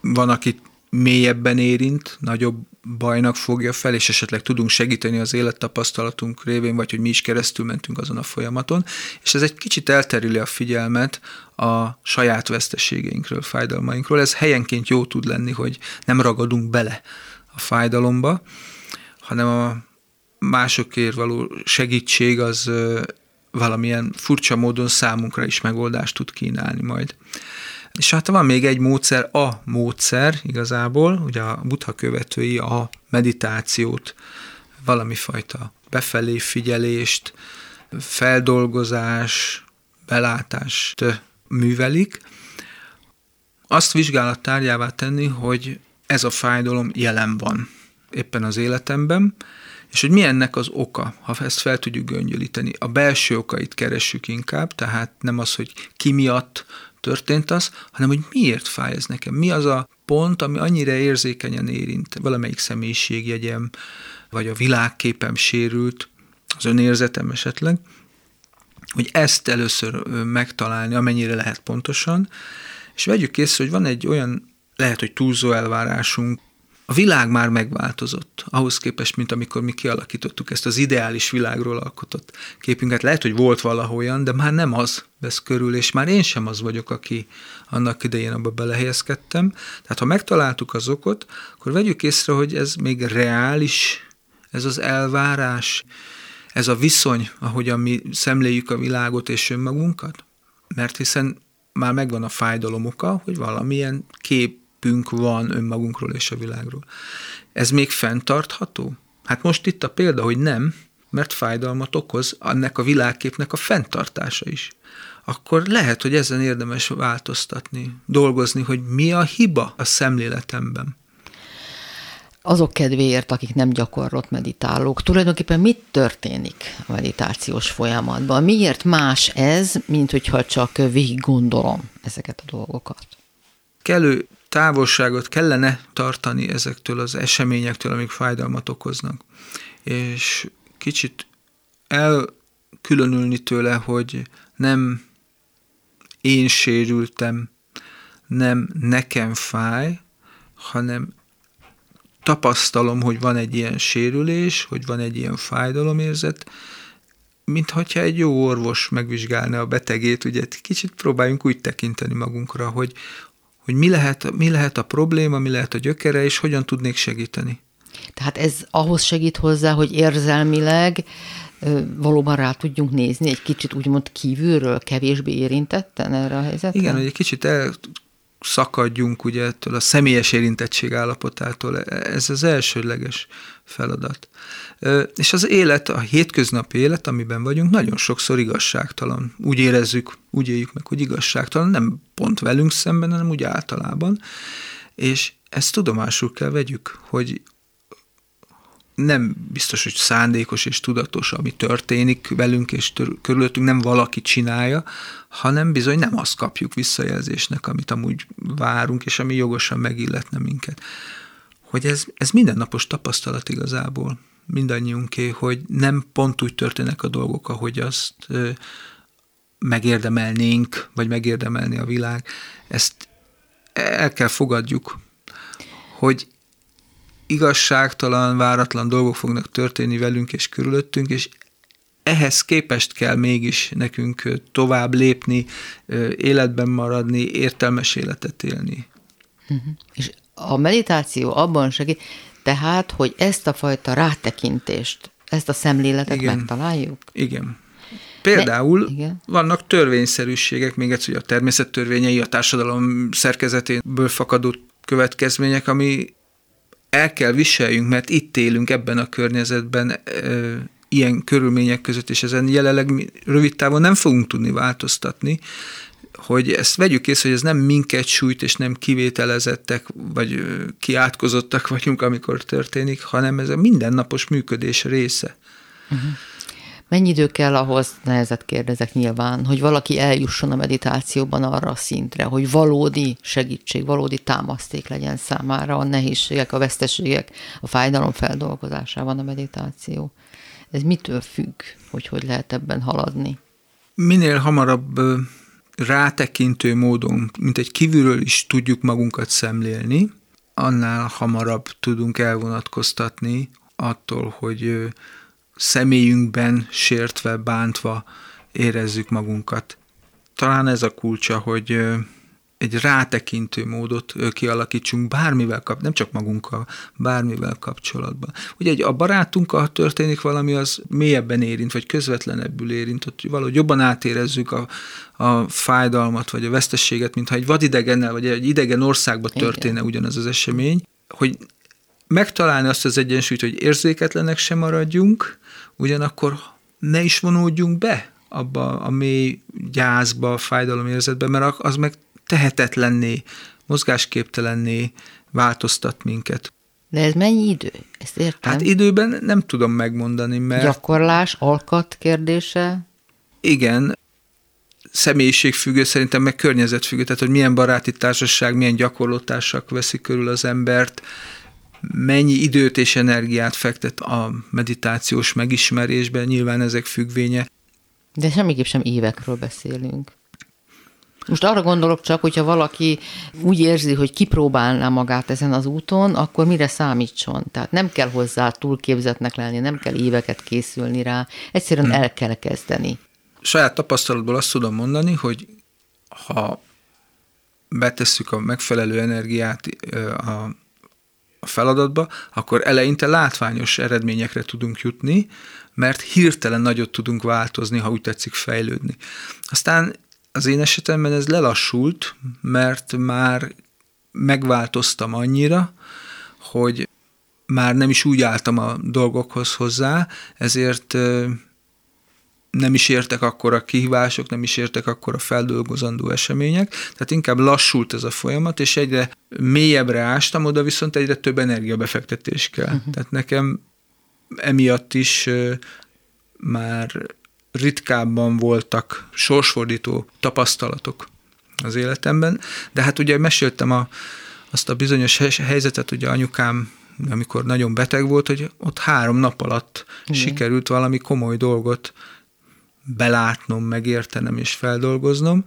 van, akit mélyebben érint, nagyobb bajnak fogja fel, és esetleg tudunk segíteni az élettapasztalatunk révén, vagy hogy mi is keresztül mentünk azon a folyamaton, és ez egy kicsit elterüli a figyelmet a saját veszteségeinkről, fájdalmainkról. Ez helyenként jó tud lenni, hogy nem ragadunk bele a fájdalomba, hanem a másokért való segítség az valamilyen furcsa módon számunkra is megoldást tud kínálni majd. És hát van még egy módszer, a módszer igazából, ugye a buddha követői a meditációt, valami fajta befelé figyelést, feldolgozás, belátást művelik. Azt vizsgálat tárgyává tenni, hogy ez a fájdalom jelen van éppen az életemben, és hogy mi ennek az oka, ha ezt fel tudjuk göngyölíteni. A belső okait keressük inkább, tehát nem az, hogy ki miatt történt az, hanem hogy miért fáj ez nekem. Mi az a pont, ami annyira érzékenyen érint? Valamelyik személyiségjegyem, vagy a világképem sérült, az önérzetem esetleg, hogy ezt először megtalálni, amennyire lehet pontosan, és vegyük észre, hogy van egy olyan, lehet, hogy túlzó elvárásunk, a világ már megváltozott, ahhoz képest, mint amikor mi kialakítottuk ezt az ideális világról alkotott képünket. Lehet, hogy volt valaholyan, de már nem az vesz körül, és már én sem az vagyok, aki annak idején abba belehelyezkedtem. Tehát ha megtaláltuk az okot, akkor vegyük észre, hogy ez még reális, ez az elvárás, ez a viszony, ahogyan mi szemléljük a világot és önmagunkat. Mert hiszen már megvan a fájdalom oka, hogy valamilyen kép képünk van önmagunkról és a világról. Ez még fenntartható? Hát most itt a példa, hogy nem, mert fájdalmat okoz annak a világképnek a fenntartása is. Akkor lehet, hogy ezen érdemes változtatni, dolgozni, hogy mi a hiba a szemléletemben. azok kedvéért, akik nem gyakorlott meditálók, tulajdonképpen mit történik a meditációs folyamatban? Miért más ez, mint hogyha csak végig gondolom ezeket a dolgokat? Kellő távolságot kellene tartani ezektől az eseményektől, amik fájdalmat okoznak. És kicsit elkülönülni tőle, hogy nem én sérültem, nem nekem fáj, hanem tapasztalom, hogy van egy ilyen sérülés, hogy van egy ilyen fájdalomérzet, mint hogyha egy jó orvos megvizsgálna a betegét, ugye kicsit próbáljunk úgy tekinteni magunkra, hogy, hogy mi lehet, mi lehet a probléma, mi lehet a gyökere, és hogyan tudnék segíteni. Tehát ez ahhoz segít hozzá, hogy érzelmileg valóban rá tudjunk nézni egy kicsit úgymond kívülről, kevésbé érintetten erre a helyzetre? Igen, hogy egy kicsit el szakadjunk ugye ettől a személyes érintettség állapotától. Ez az elsődleges feladat. És az élet, a hétköznapi élet, amiben vagyunk, nagyon sokszor igazságtalan. Úgy érezzük, úgy éljük meg, hogy igazságtalan, nem pont velünk szemben, hanem úgy általában. És ezt tudomásul kell vegyük, hogy nem biztos, hogy szándékos és tudatos, ami történik velünk és körülöttünk, nem valaki csinálja, hanem bizony nem azt kapjuk visszajelzésnek, amit amúgy várunk, és ami jogosan megilletne minket. Hogy ez, ez mindennapos tapasztalat igazából mindannyiunké, hogy nem pont úgy történnek a dolgok, ahogy azt ö, megérdemelnénk, vagy megérdemelni a világ. Ezt el kell fogadjuk, hogy igazságtalan, váratlan dolgok fognak történni velünk és körülöttünk, és ehhez képest kell mégis nekünk tovább lépni, életben maradni, értelmes életet élni. Uh-huh. És a meditáció abban segít, tehát, hogy ezt a fajta rátekintést, ezt a szemléletet Igen. megtaláljuk? Igen. Például Igen. vannak törvényszerűségek, még egyszer, hogy a természettörvényei, a társadalom szerkezetéből fakadó következmények, ami el kell viseljünk, mert itt élünk ebben a környezetben, ilyen körülmények között, és ezen jelenleg rövid távon nem fogunk tudni változtatni, hogy ezt vegyük észre, hogy ez nem minket sújt, és nem kivételezettek, vagy kiátkozottak vagyunk, amikor történik, hanem ez a mindennapos működés része. Uh-huh. Mennyi idő kell ahhoz, nehezet kérdezek nyilván, hogy valaki eljusson a meditációban arra a szintre, hogy valódi segítség, valódi támaszték legyen számára a nehézségek, a veszteségek, a fájdalom feldolgozásában a meditáció. Ez mitől függ, hogy hogy lehet ebben haladni? Minél hamarabb rátekintő módon, mint egy kívülről is tudjuk magunkat szemlélni, annál hamarabb tudunk elvonatkoztatni attól, hogy személyünkben sértve, bántva érezzük magunkat. Talán ez a kulcsa, hogy egy rátekintő módot kialakítsunk bármivel kap, nem csak magunkkal, bármivel kapcsolatban. Ugye egy, a barátunkkal történik valami, az mélyebben érint, vagy közvetlenebbül érint, hogy valahogy jobban átérezzük a, a fájdalmat, vagy a vesztességet, mintha egy vadidegennel, vagy egy idegen országban történne Igen. ugyanaz az esemény, hogy megtalálni azt az egyensúlyt, hogy érzéketlenek sem maradjunk, ugyanakkor ne is vonódjunk be abba a mély gyászba, fájdalomérzetbe, mert az meg tehetetlenné, mozgásképtelenné változtat minket. De ez mennyi idő? Ezt értem. Hát időben nem tudom megmondani, mert... Gyakorlás, alkat kérdése? Igen, személyiségfüggő, szerintem meg környezetfüggő, tehát hogy milyen baráti társaság, milyen gyakorlótársak veszik körül az embert, mennyi időt és energiát fektet a meditációs megismerésben, nyilván ezek függvénye. De semmiképp sem évekről beszélünk. Most arra gondolok csak, hogyha valaki úgy érzi, hogy kipróbálná magát ezen az úton, akkor mire számítson? Tehát nem kell hozzá túlképzetnek lenni, nem kell éveket készülni rá, egyszerűen hmm. el kell kezdeni. Saját tapasztalatból azt tudom mondani, hogy ha betesszük a megfelelő energiát a a feladatba, akkor eleinte látványos eredményekre tudunk jutni, mert hirtelen nagyot tudunk változni, ha úgy tetszik fejlődni. Aztán az én esetemben ez lelassult, mert már megváltoztam annyira, hogy már nem is úgy álltam a dolgokhoz hozzá, ezért nem is értek akkor a kihívások, nem is értek akkor a feldolgozandó események, tehát inkább lassult ez a folyamat, és egyre mélyebbre ástam, oda viszont egyre több energiabefektetés kell. Uh-huh. Tehát nekem emiatt is már ritkábban voltak sorsfordító tapasztalatok az életemben, de hát ugye meséltem a, azt a bizonyos helyzetet, ugye anyukám amikor nagyon beteg volt, hogy ott három nap alatt Igen. sikerült valami komoly dolgot belátnom, megértenem és feldolgoznom.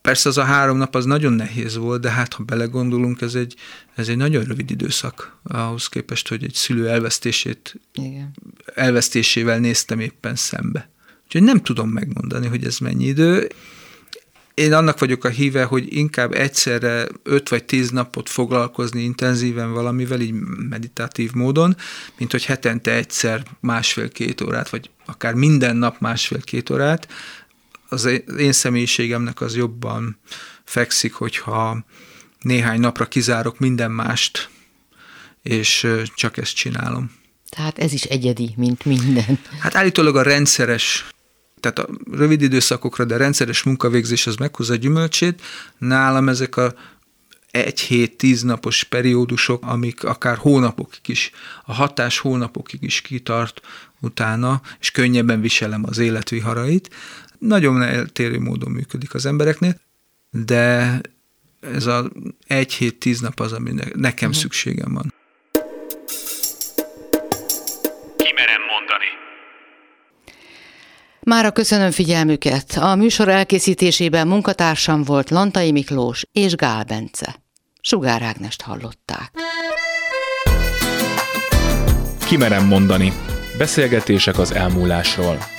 Persze az a három nap az nagyon nehéz volt, de hát ha belegondolunk, ez egy, ez egy nagyon rövid időszak ahhoz képest, hogy egy szülő elvesztését, Igen. elvesztésével néztem éppen szembe. Úgyhogy nem tudom megmondani, hogy ez mennyi idő. Én annak vagyok a híve, hogy inkább egyszerre öt vagy tíz napot foglalkozni intenzíven valamivel, így meditatív módon, mint hogy hetente egyszer másfél-két órát, vagy akár minden nap másfél-két órát. Az én személyiségemnek az jobban fekszik, hogyha néhány napra kizárok minden mást, és csak ezt csinálom. Tehát ez is egyedi, mint minden. Hát állítólag a rendszeres tehát a rövid időszakokra, de a rendszeres munkavégzés az meghozza a gyümölcsét. Nálam ezek a egy hét, tíz napos periódusok, amik akár hónapokig is, a hatás hónapokig is kitart utána, és könnyebben viselem az életviharait. Nagyon eltérő módon működik az embereknél, de ez a egy hét, tíz nap az, ami nekem uh-huh. szükségem van. Mára köszönöm figyelmüket. A műsor elkészítésében munkatársam volt Lantai Miklós és Gál Bence. Sugár Ágnest hallották. Kimerem mondani. Beszélgetések az elmúlásról.